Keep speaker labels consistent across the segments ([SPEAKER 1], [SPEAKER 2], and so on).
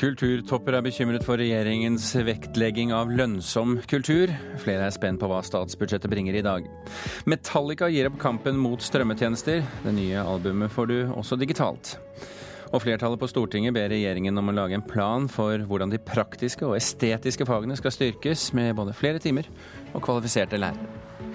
[SPEAKER 1] Kulturtopper er bekymret for regjeringens vektlegging av lønnsom kultur. Flere er spent på hva statsbudsjettet bringer i dag. Metallica gir opp kampen mot strømmetjenester. Det nye albumet får du også digitalt. Og flertallet på Stortinget ber regjeringen om å lage en plan for hvordan de praktiske og estetiske fagene skal styrkes, med både flere timer og kvalifiserte lærere.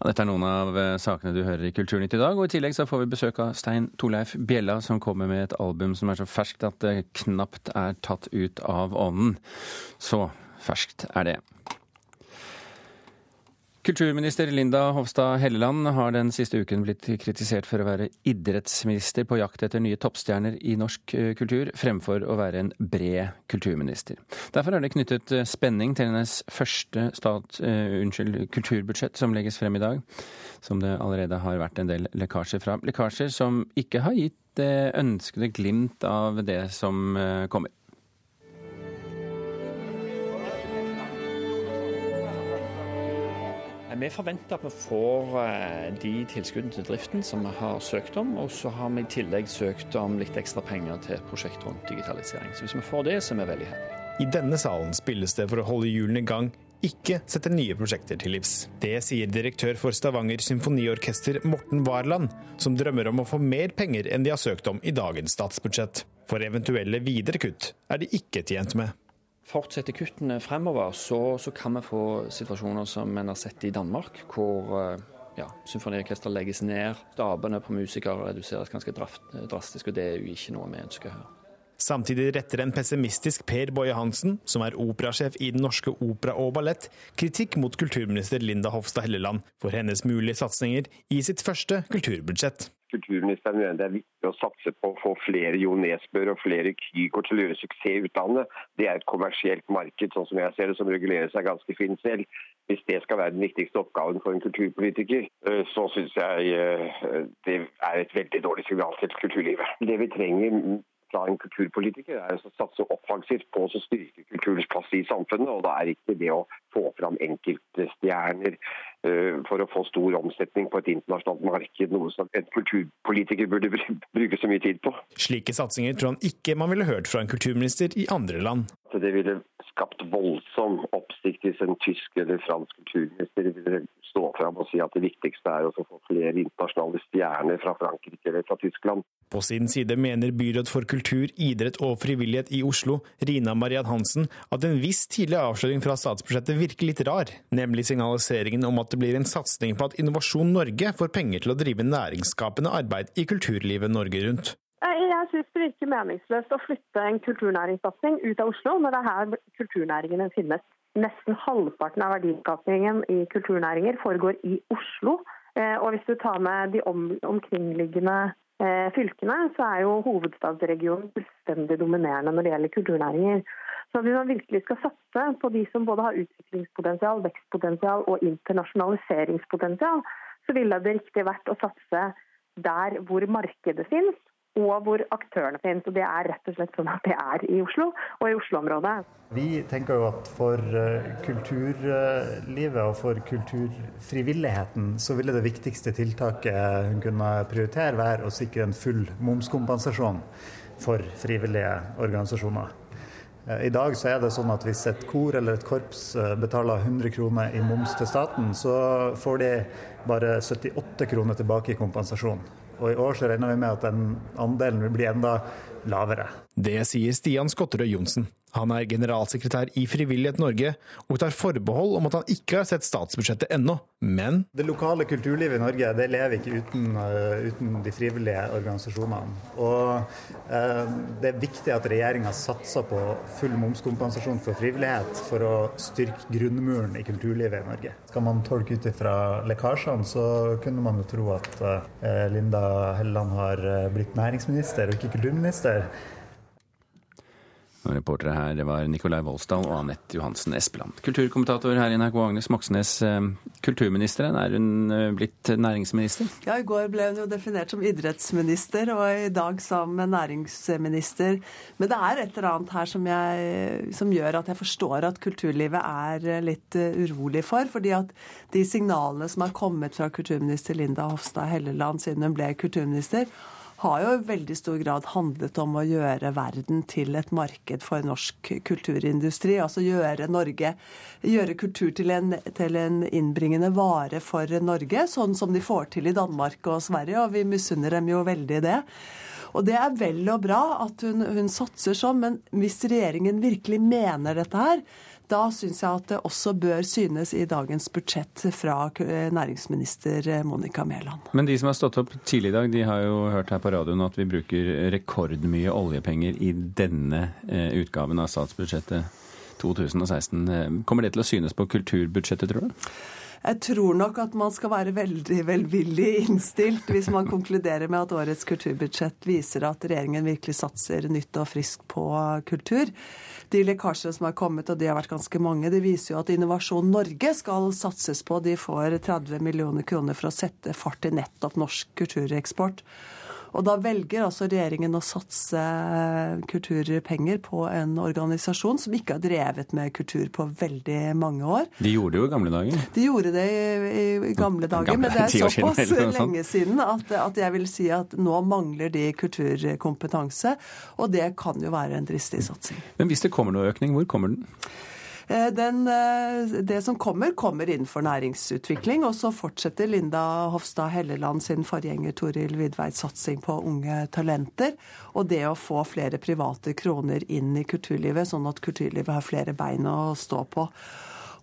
[SPEAKER 1] Ja, dette er noen av eh, sakene du hører i Kulturnytt i dag. Og i tillegg så får vi besøk av Stein Torleif Bjella, som kommer med et album som er så ferskt at det knapt er tatt ut av ånden. Så ferskt er det. Kulturminister Linda Hofstad Helleland har den siste uken blitt kritisert for å være idrettsminister på jakt etter nye toppstjerner i norsk eh, kultur, fremfor å være en bred kulturminister. Derfor er det knyttet eh, spenning til hennes første stat, uh, unnskyld, kulturbudsjett som legges frem i dag, som det allerede har vært en del lekkasjer fra. Lekkasjer som ikke har gitt det ønskede glimt av det som kommer.
[SPEAKER 2] Vi forventer at vi får eh, de tilskuddene til driften som vi har søkt om. Og så har vi i tillegg søkt om litt ekstra penger til et prosjekt rundt digitalisering. Så hvis vi får det, så er vi veldig heldige.
[SPEAKER 3] I denne salen spilles det for å holde hjulene i gang, ikke sette nye prosjekter til livs. Det sier direktør for Stavanger symfoniorkester Morten Warland, som drømmer om å få mer penger enn de har søkt om i dagens statsbudsjett. For eventuelle videre kutt er de ikke tjent med
[SPEAKER 2] fortsetter kuttene fremover, så, så, kan vi få situasjoner som en har sett i Danmark, hvor eh, ja, symfoniorkester legges ned, stabene på musikere reduseres ganske drastisk, og det er jo ikke noe vi ønsker her.
[SPEAKER 3] Samtidig retter en pessimistisk Per Boje Hansen, som er operasjef i Den norske opera og ballett, kritikk mot kulturminister Linda Hofstad Helleland for hennes mulige satsinger i sitt første kulturbudsjett
[SPEAKER 4] kulturministeren mener det er viktig å satse på å få flere Jo Nesbøer og flere Kygo til å gjøre suksess i utlandet, det. Er et kommersielt marked, sånn som jeg ser det, som regulerer seg ganske fint selv. Hvis det skal være den viktigste oppgaven for en kulturpolitiker, øh, så syns jeg øh, det er et veldig dårlig signal til kulturlivet. Det vi trenger fra en kulturpolitiker er å satse offensivt på å styrke kulturens plass i samfunnet. og Da er ikke det å få fram enkeltstjerner uh, for å få stor omsetning på et internasjonalt marked noe som en kulturpolitiker burde bruke så mye tid på.
[SPEAKER 3] Slike satsinger tror han ikke man ville hørt fra en kulturminister i andre land.
[SPEAKER 4] Det ville skapt voldsom oppsikt hvis en tysk eller fransk kulturminister ville stå fram og si at det viktigste er å få flere internasjonale stjerner fra Frankrike eller fra Tyskland.
[SPEAKER 3] På sin side mener byråd for kultur, idrett og frivillighet i Oslo, Rina Mariann Hansen, at en viss tidlig avsløring fra statsbudsjettet virker litt rar, nemlig signaliseringen om at det blir en satsing på at Innovasjon Norge får penger til å drive næringsskapende arbeid i kulturlivet Norge rundt.
[SPEAKER 5] Jeg syns det virker meningsløst å flytte en kulturnæringssatsing ut av Oslo, når det er her kulturnæringene finnes. Nesten halvparten av verdiskapingen i kulturnæringer foregår i Oslo. Eh, og hvis du tar med de om, omkringliggende eh, fylkene, så er jo hovedstadsregionen fullstendig dominerende når det gjelder kulturnæringer. Så hvis man virkelig skal satse på de som både har utviklingspotensial, vekstpotensial og internasjonaliseringspotensial, så ville det riktig vært å satse der hvor markedet finnes, og hvor aktørene finnes. Og Det er rett og slett sånn at det er i Oslo og i Oslo-området.
[SPEAKER 6] Vi tenker jo at for eh, kulturlivet og for kulturfrivilligheten så ville det viktigste tiltaket hun kunne prioritere være å sikre en full momskompensasjon for frivillige organisasjoner. Eh, I dag så er det sånn at hvis et kor eller et korps eh, betaler 100 kroner i moms til staten, så får de bare 78 kroner tilbake i kompensasjon. Og i år så regner vi med at den andelen vil bli enda lavere.
[SPEAKER 3] Det sier Stian Skotterød Johnsen. Han er generalsekretær i Frivillighet Norge, og tar forbehold om at han ikke har sett statsbudsjettet ennå, men
[SPEAKER 6] Det lokale kulturlivet i Norge det lever ikke uten, uh, uten de frivillige organisasjonene. Og uh, det er viktig at regjeringa satser på full momskompensasjon for frivillighet for å styrke grunnmuren i kulturlivet i Norge. Skal man tolke ut ifra lekkasjene, så kunne man jo tro at uh, Linda Helleland har blitt næringsminister og ikke kulturminister.
[SPEAKER 1] Reportere her var Nikolai Volsdal og Anette Johansen Espeland. Kulturkommentator her i NRK Agnes Moxnes. Eh, kulturministeren, er hun eh, blitt næringsminister?
[SPEAKER 7] Ja, i går ble hun jo definert som idrettsminister, og i dag som næringsminister. Men det er et eller annet her som, jeg, som gjør at jeg forstår at kulturlivet er litt eh, urolig for. fordi at de signalene som har kommet fra kulturminister Linda Hofstad Helleland siden hun ble kulturminister, har jo i veldig stor grad handlet om å gjøre verden til et marked for norsk kulturindustri. Altså gjøre Norge Gjøre kultur til en, til en innbringende vare for Norge, sånn som de får til i Danmark og Sverige, og vi misunner dem jo veldig det. Og det er vel og bra at hun, hun satser sånn, men hvis regjeringen virkelig mener dette her, da syns jeg at det også bør synes i dagens budsjett fra næringsminister Monica Mæland.
[SPEAKER 1] Men de som har stått opp tidlig i dag, de har jo hørt her på radioen at vi bruker rekordmye oljepenger i denne eh, utgaven av statsbudsjettet 2016. Eh, kommer det til å synes på kulturbudsjettet, tror du?
[SPEAKER 7] Jeg tror nok at man skal være veldig velvillig innstilt hvis man konkluderer med at årets kulturbudsjett viser at regjeringen virkelig satser nytt og friskt på kultur. De lekkasjene som har kommet, og de har vært ganske mange, det viser jo at Innovasjon Norge skal satses på. De får 30 millioner kroner for å sette fart i nettopp norsk kultureksport. Og da velger altså regjeringen å satse kulturpenger på en organisasjon som ikke har drevet med kultur på veldig mange år.
[SPEAKER 1] De gjorde det jo i gamle dager?
[SPEAKER 7] De gjorde det i, i gamle dager, gamle, men det er såpass siden, lenge siden at, at, jeg vil si at nå mangler de kulturkompetanse. Og det kan jo være en dristig satsing.
[SPEAKER 1] Men hvis det kommer noe økning, hvor kommer den?
[SPEAKER 7] Eh, den, eh, det som kommer, kommer innenfor næringsutvikling. Og så fortsetter Linda Hofstad Helleland sin forgjenger Toril Vidveits satsing på unge talenter. Og det å få flere private kroner inn i kulturlivet, sånn at kulturlivet har flere bein å stå på.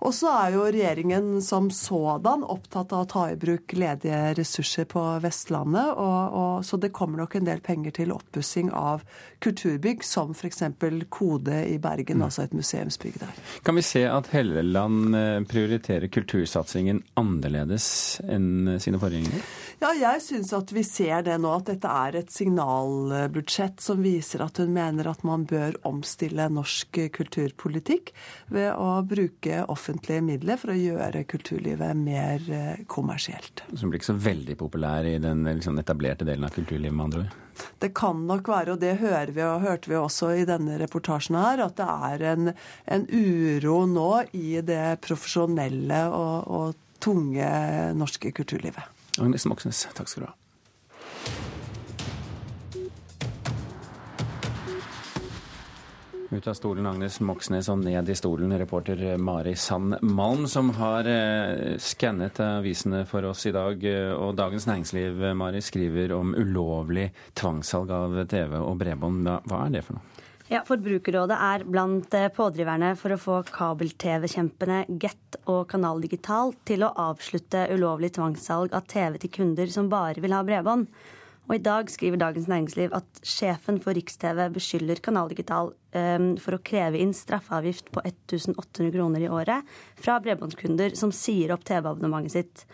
[SPEAKER 7] Og så er jo regjeringen som sådan opptatt av å ta i bruk ledige ressurser på Vestlandet. Og, og, så det kommer nok en del penger til oppussing av kulturbygg, som f.eks. Kode i Bergen, mm. altså et museumsbygg der.
[SPEAKER 1] Kan vi se at Helleland eh, prioriterer kultursatsingen annerledes enn sine forgjengere?
[SPEAKER 7] Ja, jeg syns at vi ser det nå, at dette er et signalbudsjett som viser at hun mener at man bør omstille norsk kulturpolitikk ved å bruke offentlige midler for å gjøre kulturlivet mer kommersielt. kommersielt.
[SPEAKER 1] Som blir ikke så veldig populær i den liksom, etablerte delen av kulturlivet, med andre ord?
[SPEAKER 7] Det kan nok være, og det hører vi og hørte vi også i denne reportasjen her, at det er en, en uro nå i det profesjonelle og, og tunge norske kulturlivet.
[SPEAKER 1] Agnes Moxnes, takk skal du ha. Ut av stolen Agnes Moxnes og ned i stolen reporter Mari Sand Malm, som har eh, skannet avisene for oss i dag. Og Dagens Næringsliv Mari, skriver om ulovlig tvangssalg av TV og bredbånd. Hva er det for noe?
[SPEAKER 8] Ja, Forbrukerrådet er blant eh, pådriverne for å få kabel-TV-kjempene Get og Kanal Digital til å avslutte ulovlig tvangssalg av TV til kunder som bare vil ha bredbånd. Og i dag skriver Dagens Næringsliv at sjefen for Riks-TV beskylder Kanal Digital um, for å kreve inn straffeavgift på 1800 kroner i året fra bredbåndskunder som sier opp TV-abonnementet sitt.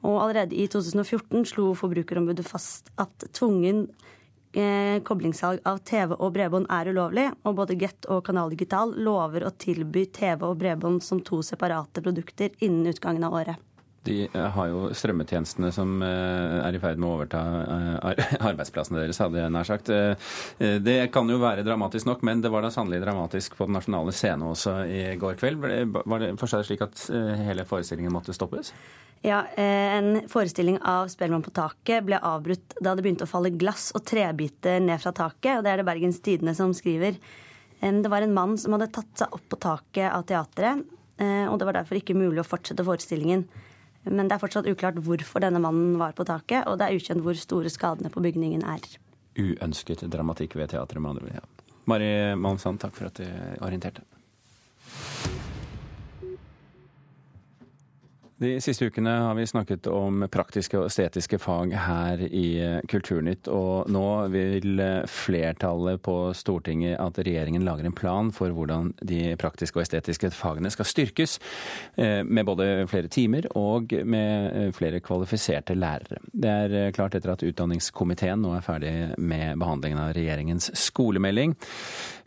[SPEAKER 8] Og allerede i 2014 slo Forbrukerombudet fast at tvungen eh, koblingssalg av TV og bredbånd er ulovlig, og både Get og Kanal Digital lover å tilby TV og bredbånd som to separate produkter innen utgangen av året.
[SPEAKER 1] De eh, har jo strømmetjenestene som eh, er i ferd med å overta eh, arbeidsplassene deres, hadde jeg nær sagt. Det kan jo være dramatisk nok, men det var da sannelig dramatisk på den nasjonale scene også i går kveld. Var det fortsatt slik at hele forestillingen måtte stoppes?
[SPEAKER 8] Ja, En forestilling av 'Spellemann på taket' ble avbrutt da det begynte å falle glass og trebiter ned fra taket. og Det er det Bergens Tidende som skriver. Det var en mann som hadde tatt seg opp på taket av teatret, og det var derfor ikke mulig å fortsette forestillingen. Men det er fortsatt uklart hvorfor denne mannen var på taket, og det er ukjent hvor store skadene på bygningen er.
[SPEAKER 1] Uønsket dramatikk ved teatret, med andre ord. Ja. Mari Malmsand, takk for at du orienterte. De siste ukene har vi snakket om praktiske og estetiske fag her i Kulturnytt, og nå vil flertallet på Stortinget at regjeringen lager en plan for hvordan de praktiske og estetiske fagene skal styrkes, eh, med både flere timer og med eh, flere kvalifiserte lærere. Det er eh, klart etter at utdanningskomiteen nå er ferdig med behandlingen av regjeringens skolemelding.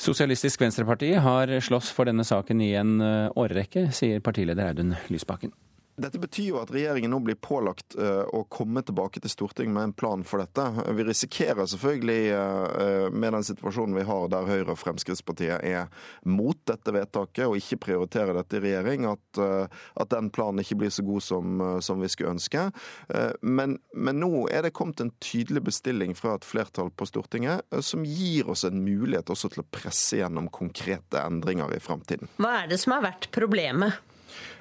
[SPEAKER 1] Sosialistisk Venstreparti har slåss for denne saken i en årrekke, sier partileder Audun Lysbakken.
[SPEAKER 9] Dette betyr jo at regjeringen nå blir pålagt uh, å komme tilbake til Stortinget med en plan for dette. Vi risikerer selvfølgelig, uh, med den situasjonen vi har der Høyre og Fremskrittspartiet er mot dette vedtaket og ikke prioriterer dette i regjering, at, uh, at den planen ikke blir så god som, som vi skulle ønske. Men, men, nå er det kommet en tydelig bestilling fra et flertall på Stortinget som gir oss en mulighet også til å presse gjennom konkrete endringer i framtiden.
[SPEAKER 10] Hva er det som har vært problemet?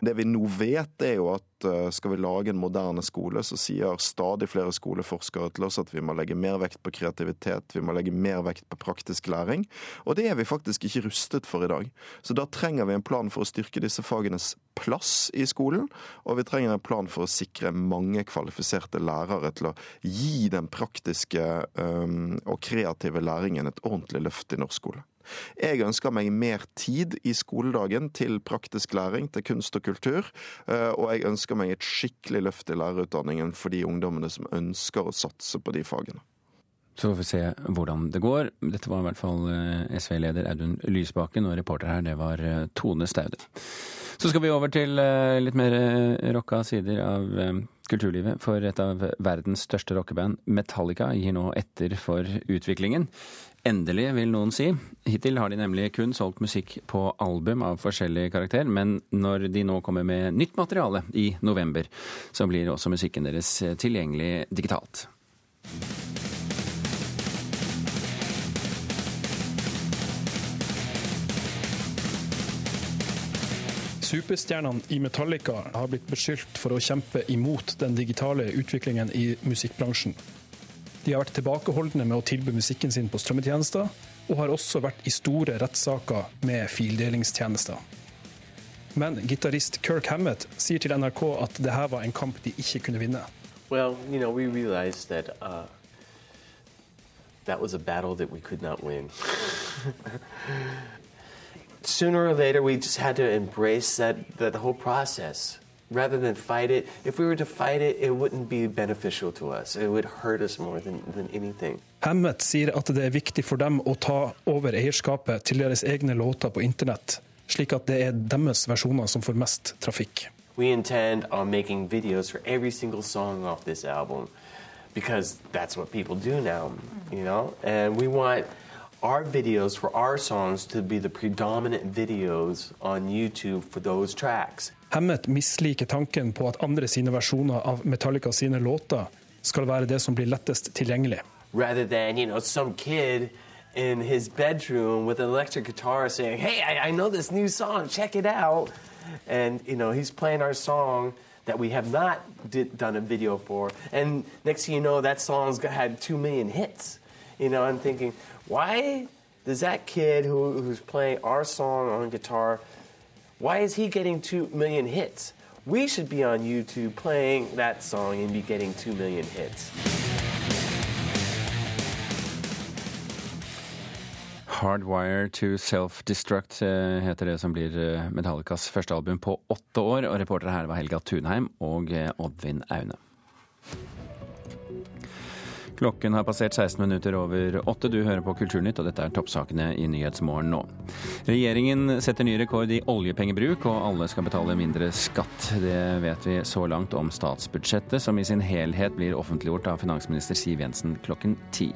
[SPEAKER 9] Det vi nå vet, er jo at eh, skal vi lage en moderne skole, så sier stadig flere skoleforskere til oss at vi må legge mer vekt på kreativitet, vi må legge mer vekt på praktisk læring. Og det er vi faktisk ikke rustet for i dag. Så da trenger vi en plan for å styrke disse fagenes plass i skolen, og vi trenger en plan for å sikre mange kvalifiserte lærere til å gi den praktiske um, og kreative læringen et ordentlig løft i norsk skole. Jeg ønsker meg mer tid i skoledagen til praktisk læring, til kunst og kultur. Eh, og jeg ønsker meg et skikkelig løft i lærerutdanningen for de ungdommene som ønsker å satse på de fagene.
[SPEAKER 1] Så får vi se hvordan det går. Dette var i hvert fall eh, SV-leder Audun Lysbakken, og reporter her det var eh, Tone Staude. Så skal vi over til litt mer rocka sider av kulturlivet. For et av verdens største rockeband, Metallica, gir nå etter for utviklingen. Endelig, vil noen si. Hittil har de nemlig kun solgt musikk på album av forskjellig karakter, men når de nå kommer med nytt materiale i november, så blir også musikken deres tilgjengelig digitalt.
[SPEAKER 11] Superstjernene i Metallica har blitt beskyldt for å kjempe imot den digitale utviklingen i musikkbransjen. De har vært tilbakeholdne med å tilby musikken sin på strømmetjenester, og har også vært i store rettssaker med fildelingstjenester. Men gitarist Kirk Hammett sier til NRK at det her var en kamp de ikke kunne vinne.
[SPEAKER 12] Well, you know, we realized that uh, that was a battle that we could not win. Sooner or later, we just had to embrace that, that whole process rather than fight it. If we were to fight it, it wouldn't be beneficial to us. It would hurt us more than, than anything.
[SPEAKER 11] Hemmet sier at det er viktig for dem å ta over eierskapet til deres egne låter på internett, slik at det er deres versjoner som får mest trafikk.
[SPEAKER 12] We intend on making videos for every single song off this album because that's what people do now, you know? And we want our videos for our songs to be the predominant videos on YouTube for those tracks.
[SPEAKER 11] Hemmet misliker tanken på at andre sine versjoner av Metallica sine låter skal være det som blir lettest tilgjengelig.
[SPEAKER 12] Rather than, you know, some kid in his bedroom with an electric guitar saying, "Hey, I, I know this new song. Check it out." And you know, he's playing our song that we have not did, done a video for. And next thing you know, that song's had two million hits. You know, I'm thinking, why does that kid who, who's playing our song on guitar Why is he getting 2 million hits? We should be on YouTube playing that song and be getting 2 million hits.
[SPEAKER 1] Hardwire to Self-Destruct eh, heter det som blir eh, Metallicas første album på åtte år. Og reportere her var Helga Tunheim og eh, Oddvin Aune. Klokken har passert 16 minutter over åtte. Du hører på Kulturnytt, og dette er toppsakene i Nyhetsmorgen nå. Regjeringen setter ny rekord i oljepengebruk, og alle skal betale mindre skatt. Det vet vi så langt om statsbudsjettet, som i sin helhet blir offentliggjort av finansminister Siv Jensen klokken ti.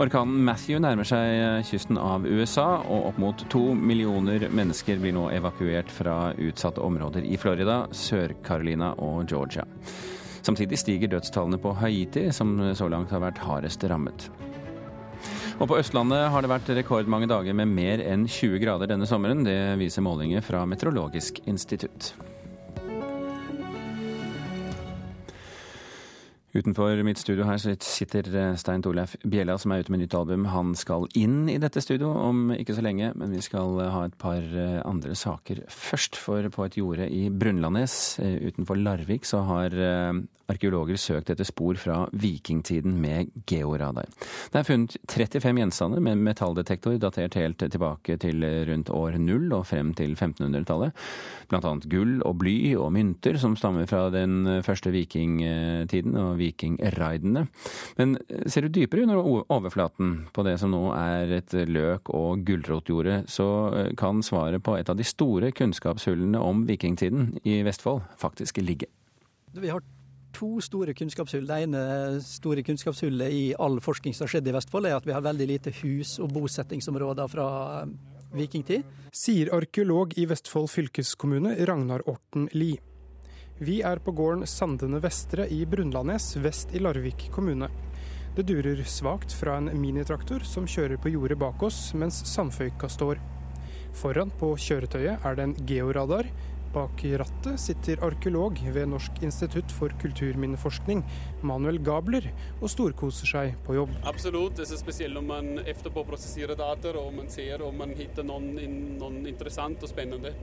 [SPEAKER 1] Orkanen Matthew nærmer seg kysten av USA, og opp mot to millioner mennesker blir nå evakuert fra utsatte områder i Florida, Sør-Carolina og Georgia. Samtidig stiger dødstallene på Haiti, som så langt har vært hardest rammet. Og på Østlandet har det vært rekordmange dager med mer enn 20 grader denne sommeren. Det viser målinger fra Meteorologisk institutt. Utenfor mitt studio her sitter eh, Stein Torleif Bjella, som er ute med nytt album. Han skal inn i dette studio om ikke så lenge, men vi skal eh, ha et par eh, andre saker først. For på et jorde i Brunlandnes utenfor Larvik så har arkeologer søkt etter spor fra vikingtiden med georadar. Det er funnet 35 gjenstander med metalldetektor datert helt tilbake til rundt år null og frem til 1500-tallet. Blant annet gull og bly og mynter som stammer fra den første vikingtiden. og vikingraidene. Men ser du dypere under overflaten på det som nå er et løk- og gulrotjorde, så kan svaret på et av de store kunnskapshullene om vikingtiden i Vestfold faktisk ligge.
[SPEAKER 13] Vi har to store kunnskapshull. Det ene store kunnskapshullet i all forskning som har skjedd i Vestfold, er at vi har veldig lite hus- og bosettingsområder fra eh, vikingtid.
[SPEAKER 14] Sier arkeolog i Vestfold fylkeskommune Ragnar Orten Lie. Vi er på gården Sandene Vestre i Brunlandnes vest i Larvik kommune. Det durer svakt fra en minitraktor som kjører på jordet bak oss, mens sandføyka står. Foran på kjøretøyet er det en georadar, Bak rattet sitter arkeolog ved Norsk institutt for kulturminneforskning, Manuel Gabler, og storkoser seg på jobb.
[SPEAKER 15] Absolutt. Det er spesielt om man etterpå prosesserer data og man ser om man finner noe, interessant og spennende.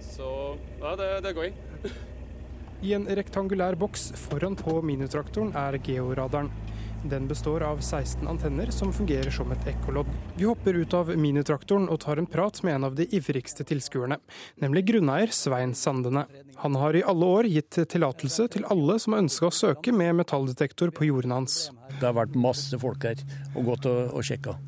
[SPEAKER 15] Så ja, det, det er gøy.
[SPEAKER 14] I en rektangulær boks foran på minitraktoren er georadaren. Den består av 16 antenner som fungerer som et ekkolodd. Vi hopper ut av minitraktoren og tar en prat med en av de ivrigste tilskuerne, nemlig grunneier Svein Sandene. Han har i alle år gitt tillatelse til alle som har ønska å søke med metalldetektor på jorden hans.
[SPEAKER 16] Det har vært masse folk her og gått og, og sjekka.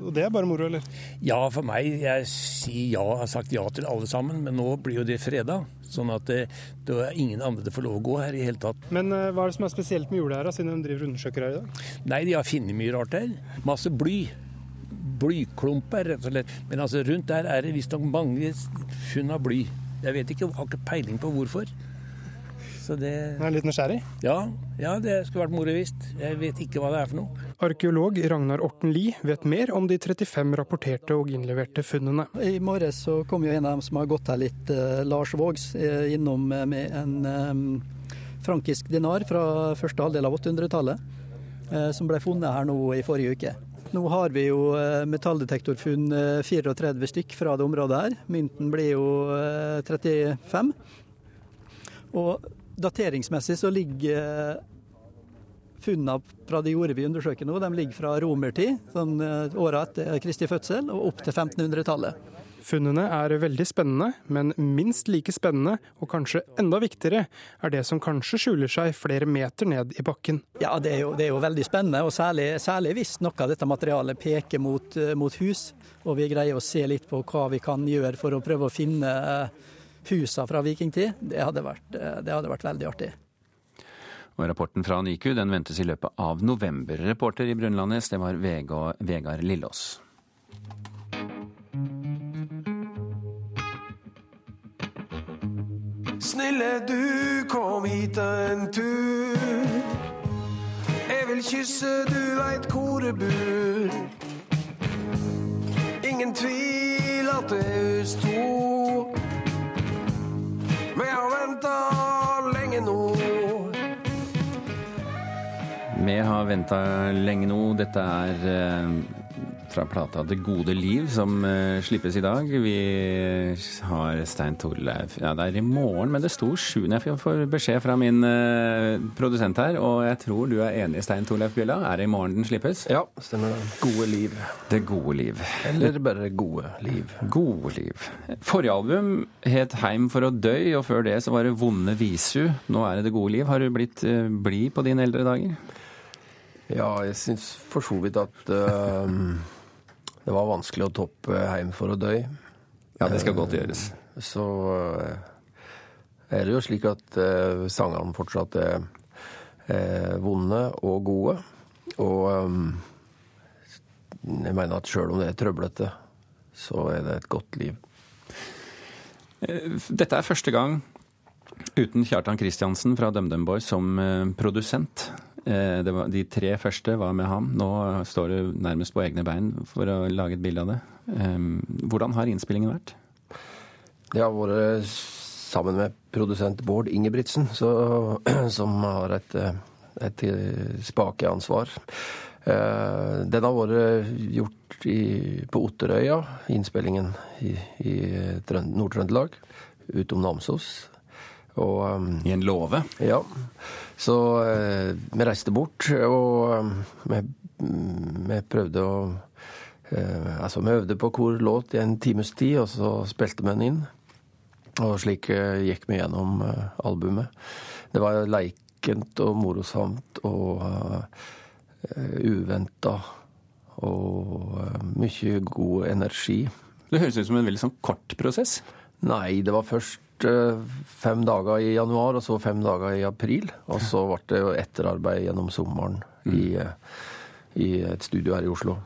[SPEAKER 14] Og det er bare moro, eller?
[SPEAKER 16] Ja, for meg. Jeg sier ja, jeg har sagt ja til alle sammen, men nå blir jo det freda. Sånn at det, det er ingen andre det får lov å gå her i hele tatt.
[SPEAKER 14] Men uh, hva er det som er spesielt med jordet her, siden de driver undersøker her i dag?
[SPEAKER 16] Nei, de har funnet mye rart her. Masse bly. Blyklumper, rett og slett. Men altså, rundt der er det visstnok mange funn av bly. Jeg vet ikke, har ikke peiling på hvorfor.
[SPEAKER 14] Så det Jeg er litt nysgjerrig?
[SPEAKER 16] Ja, ja, det skulle vært moro visst. Jeg vet ikke hva det er for noe.
[SPEAKER 14] Arkeolog Ragnar Orten Lie vet mer om de 35 rapporterte og innleverte funnene.
[SPEAKER 13] I morges så kom jo en av dem som har gått her litt, uh, Lars Vågs, uh, innom med en frankisk dinar fra første halvdel av 800-tallet, uh, som ble funnet her nå i forrige uke. Nå har vi jo metalldetektorfunn 34 stykk fra det området her. Mynten blir jo 35. Og dateringsmessig så ligger Funnene fra de jordene vi undersøker nå, de ligger fra romertid, sånn eh, åra etter Kristi fødsel, og opp til 1500-tallet.
[SPEAKER 14] Funnene er veldig spennende, men minst like spennende, og kanskje enda viktigere, er det som kanskje skjuler seg flere meter ned i bakken.
[SPEAKER 13] Ja, det er jo, det er jo veldig spennende, og særlig, særlig, hvis noe av dette materialet peker mot, eh, mot, hus, og vi greier å se litt på hva vi kan gjøre for å prøve å finne eh, husene fra vikingtid. Det hadde vært, det hadde vært veldig artig.
[SPEAKER 1] Og rapporten fra NIKU den ventes i løpet av november. Reporter i Brunlandnes, det var Vegard Lillås. Snille du, kom hit en tur. Jeg vil kysse du veit hvor det bor. Ingen tvil at det er oss to. Vi har venta lenge nå. Dette er eh, fra plata 'Det gode liv', som eh, slippes i dag. Vi har Stein Torleif Ja, det er i morgen, men det sto sju. Jeg får beskjed fra min eh, produsent her, og jeg tror du er enig, Stein Torleif Bjella. Er det i morgen den slippes?
[SPEAKER 17] Ja, stemmer det. Gode liv.
[SPEAKER 1] Det gode liv.
[SPEAKER 17] Eller bare gode liv.
[SPEAKER 1] Gode liv. Forrige album het 'Heim for å døy', og før det så var det 'Vonde visu'. Nå er det 'Det gode liv'. Har du blitt blid på dine eldre dager?
[SPEAKER 17] Ja, jeg syns for så vidt at uh, det var vanskelig å toppe 'Heim for å dø'.
[SPEAKER 1] Ja, det skal godt gjøres.
[SPEAKER 17] Uh, så uh, er det jo slik at sangene fortsatt er vonde og gode. Og um, jeg mener at sjøl om det er trøblete, så er det et godt liv.
[SPEAKER 1] Dette er første gang uten Kjartan Kristiansen fra DumDum Boys som produsent. Eh, var, de tre første var med ham. Nå står du nærmest på egne bein for å lage et bilde av det. Hvordan har innspillingen vært?
[SPEAKER 17] Det har vært sammen med produsent Bård Ingebrigtsen, så, som har et, et spakeansvar. Eh, den har vært gjort i, på Otterøya, innspillingen i, i Nord-Trøndelag, utom Namsos.
[SPEAKER 1] Og, I en låve?
[SPEAKER 17] Ja. Så eh, vi reiste bort, og um, vi, vi, prøvde å eh, Altså, vi øvde på hvor låt i en times tid, og så spilte vi den inn. Og slik eh, gikk vi gjennom eh, albumet. Det var leikent og morosamt og uh, uventa. Og mye god energi.
[SPEAKER 1] Det høres ut som en veldig sånn kort prosess?
[SPEAKER 17] Nei, det var først uh, fem dager i januar, og så fem dager i april. Og så ble det jo etterarbeid gjennom sommeren mm. i, i et studio her i Oslo.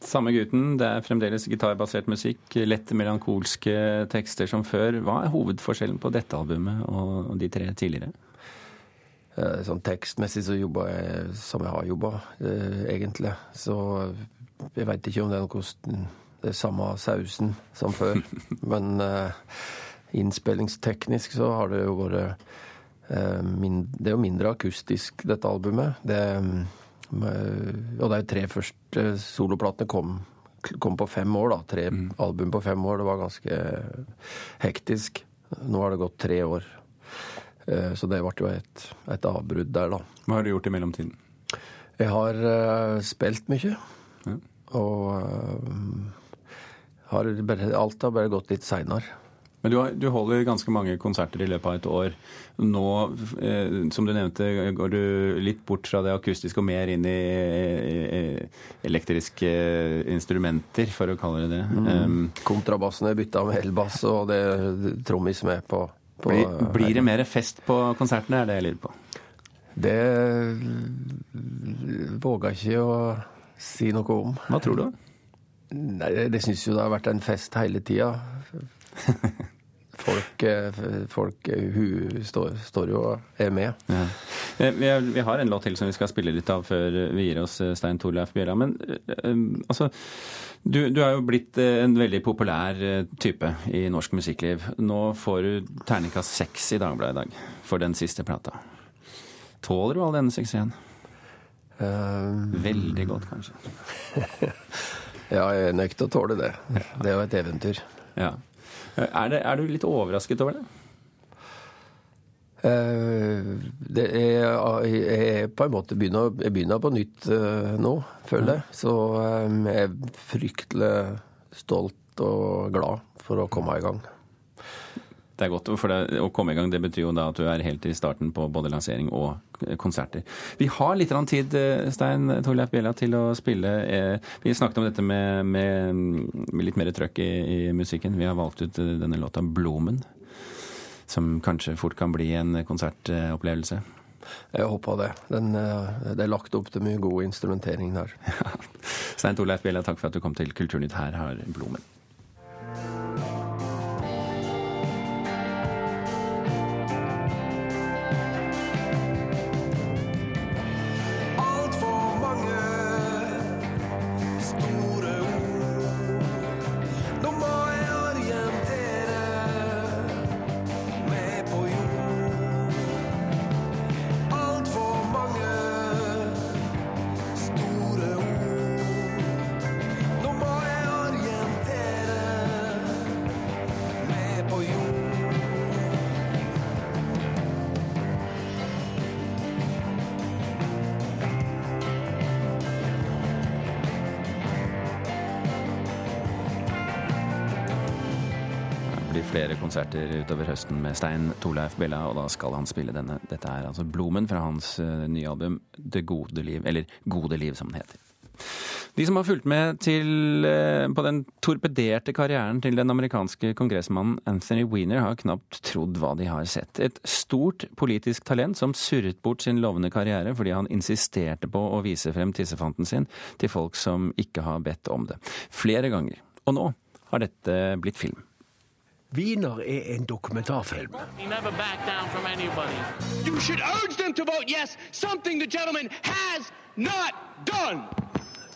[SPEAKER 1] Samme gutten, det er fremdeles gitarbasert musikk, lette melankolske tekster som før. Hva er hovedforskjellen på dette albumet og de tre tidligere?
[SPEAKER 17] Eh, sånn tekstmessig så jobber jeg som jeg har jobba, eh, egentlig. Så jeg veit ikke om det er noe det er samme sausen som før. Men eh, innspillingsteknisk så har det jo vært eh, Det er jo mindre akustisk, dette albumet. Det og jo tre første soloplatene kom, kom, på fem år, da. Tre mm. album på fem år. Det var ganske hektisk. Nå har det gått tre år. Eh, så det ble jo et, et avbrudd der, da.
[SPEAKER 1] Hva har du gjort i mellomtiden?
[SPEAKER 17] Jeg har spilt mye. Ja. Og har bare, alt har bare gått litt seinere.
[SPEAKER 1] Men du, har, du, holder ganske mange konserter i løpet av et år. Nå, eh, som du nevnte, går du litt bort fra det akustiske og mer inn i eh, elektriske instrumenter, for å kalle det det. Mm.
[SPEAKER 17] Um, Kontrabassen er bytta med elbass, og det er trommis med på, på
[SPEAKER 1] blir, blir, det mer fest på konsertene, er det jeg lurer på?
[SPEAKER 17] Det våger jeg ikke å si noe om.
[SPEAKER 1] Hva tror du?
[SPEAKER 17] Nei, Det syns jo det har vært en fest hele tida. folk, eh, folk eh, hun står, står, jo og er med. Ja.
[SPEAKER 1] Eh, vi, vi, har en låt til som vi skal spille litt av før vi gir oss, Stein Torleif Bjella. Men altså du, du, er jo blitt en veldig populær type i norsk musikkliv. Nå får du terningkast seks i Dagbladet i dag for den siste plata. Tåler du all denne suksessen? Um... Veldig godt, kanskje.
[SPEAKER 17] ja, jeg er nødt til å tåle det. Det er jo et eventyr.
[SPEAKER 1] Ja. Er, det, er du litt overrasket over det?
[SPEAKER 17] Uh, det er, jeg er på en måte begynner, jeg begynner på nytt uh, nå, føler jeg. Så um, jeg er fryktelig stolt og glad for å komme i gang.
[SPEAKER 1] Det er godt, for det, Å komme i gang det betyr jo da at du er helt i starten på både lansering og konserter. Vi har litt tid, Stein Torleif Bjella, til å spille. Vi snakket om dette med, med, med litt mer trøkk i, i, musikken. Vi har valgt ut denne låta 'Blomen', som kanskje fort kan bli en konsertopplevelse.
[SPEAKER 17] Jeg håper det. Den, det er lagt opp til mye god instrumentering der.
[SPEAKER 1] Stein Torleif Bjella, takk for at du kom til Kulturnytt. Her har 'Blomen'. Flere konserter utover høsten med Stein Torleif Bella, og da skal han spille denne. Dette er altså Blomen fra hans uh, nye album Det gode liv, eller Gode liv, som det heter. De som har fulgt med til, uh, på den torpederte karrieren til den amerikanske kongressmannen Anthony Weiner, har knapt trodd hva de har sett. Et stort politisk talent som surret bort sin lovende karriere fordi han insisterte på å vise frem tissefanten sin til folk som ikke har bedt om det. Flere ganger. Og nå har dette blitt film.
[SPEAKER 18] Wiener er en dokumentarfilm.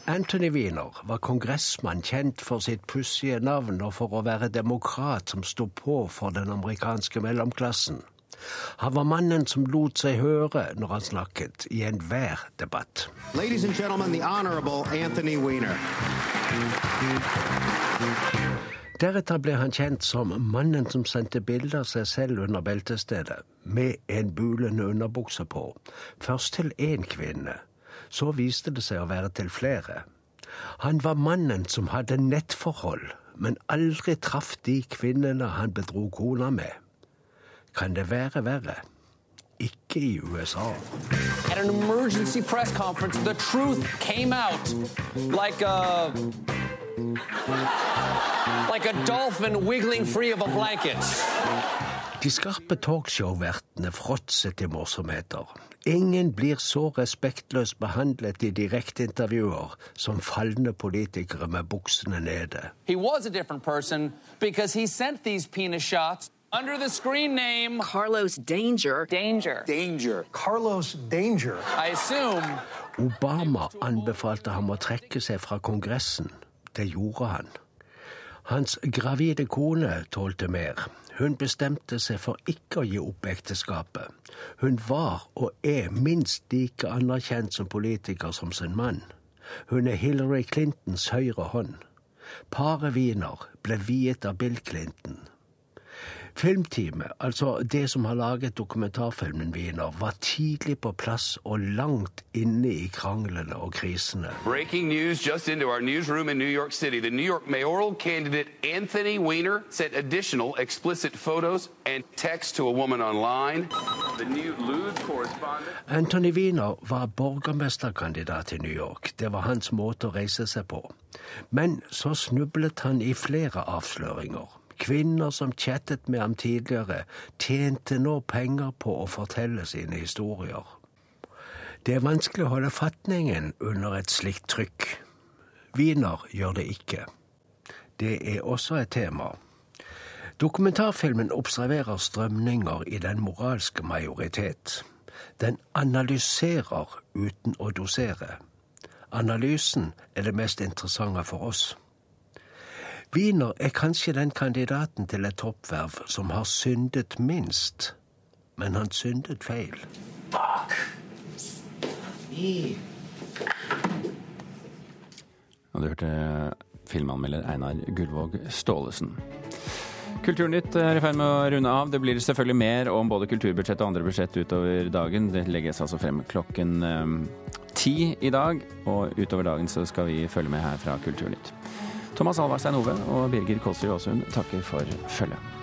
[SPEAKER 18] Anthony Wiener var kongressmann kjent for sitt pussige navn og for å være demokrat som sto på for den amerikanske mellomklassen. Han var mannen som lot seg høre når han snakket i enhver debatt. Ladies and gentlemen, the honorable Anthony Weiner. Deretter ble han kjent som mannen som sendte bilder av seg selv under beltestedet, med en bulende underbukse på. Først til én kvinne. Så viste det seg å være til flere. Han var mannen som hadde nettforhold, men aldri traff de kvinnene han bedro kona med. Kan det være verre? ikke i USA.
[SPEAKER 19] At an emergency press conference, the truth came out like a like a dolphin wiggling free of a blanket.
[SPEAKER 18] De skarpe talkshow-vertene fråtser til morsomheter. Ingen blir så respektløst behandlet i direkteintervjuer som falne politikere med buksene nede.
[SPEAKER 19] He was a different person because he sent these penis shots under the screen name Carlos Danger. Danger.
[SPEAKER 18] Danger. Carlos Danger.
[SPEAKER 19] I assume
[SPEAKER 18] Obama anbefalte ham å trekke seg fra Kongressen. Det gjorde han. Hans gravide kone tålte mer. Hun bestemte seg for ikke å gi opp ekteskapet. Hun var og er minst like anerkjent som politiker som sin mann. Hun er Hillary Clintons høyre hånd. Paret Wiener ble viet av Bill Clinton. Filmteamet, altså det som har laget dokumentarfilmen Wiener, var tidlig på plass og langt inne i kranglene og krisene.
[SPEAKER 20] Breaking news just into our newsroom in New York City. The New York mayoral candidate Anthony Weiner sent additional explicit photos and text to a woman online. The new lewd correspondent.
[SPEAKER 18] Anthony Wiener var borgermesterkandidat i New York. Det var hans måte å reise seg på. Men så snublet han i flere avsløringer. Kvinner som chattet med ham tidligere, tjente nå penger på å fortelle sine historier. Det er vanskelig å holde fatningen under et slikt trykk. Wiener gjør det ikke. Det er også et tema. Dokumentarfilmen observerer strømninger i den moralske majoritet. Den analyserer uten å dosere. Analysen er det mest interessante for oss. Wiener er kanskje den kandidaten til et toppverv som har syndet minst. Men han syndet feil.
[SPEAKER 19] Fuck.
[SPEAKER 1] Og du hørte filmanmelder Einar Gullvåg Staalesen. Kulturnytt er i ferd med å runde av. Det blir selvfølgelig mer om både kulturbudsjett og andre budsjett utover dagen. Det legges altså frem klokken um, ti i dag, og utover dagen så skal vi følge med her fra Kulturnytt. Thomas Alvarstein Ove og Birger Kolsrud Aasund takker for følget.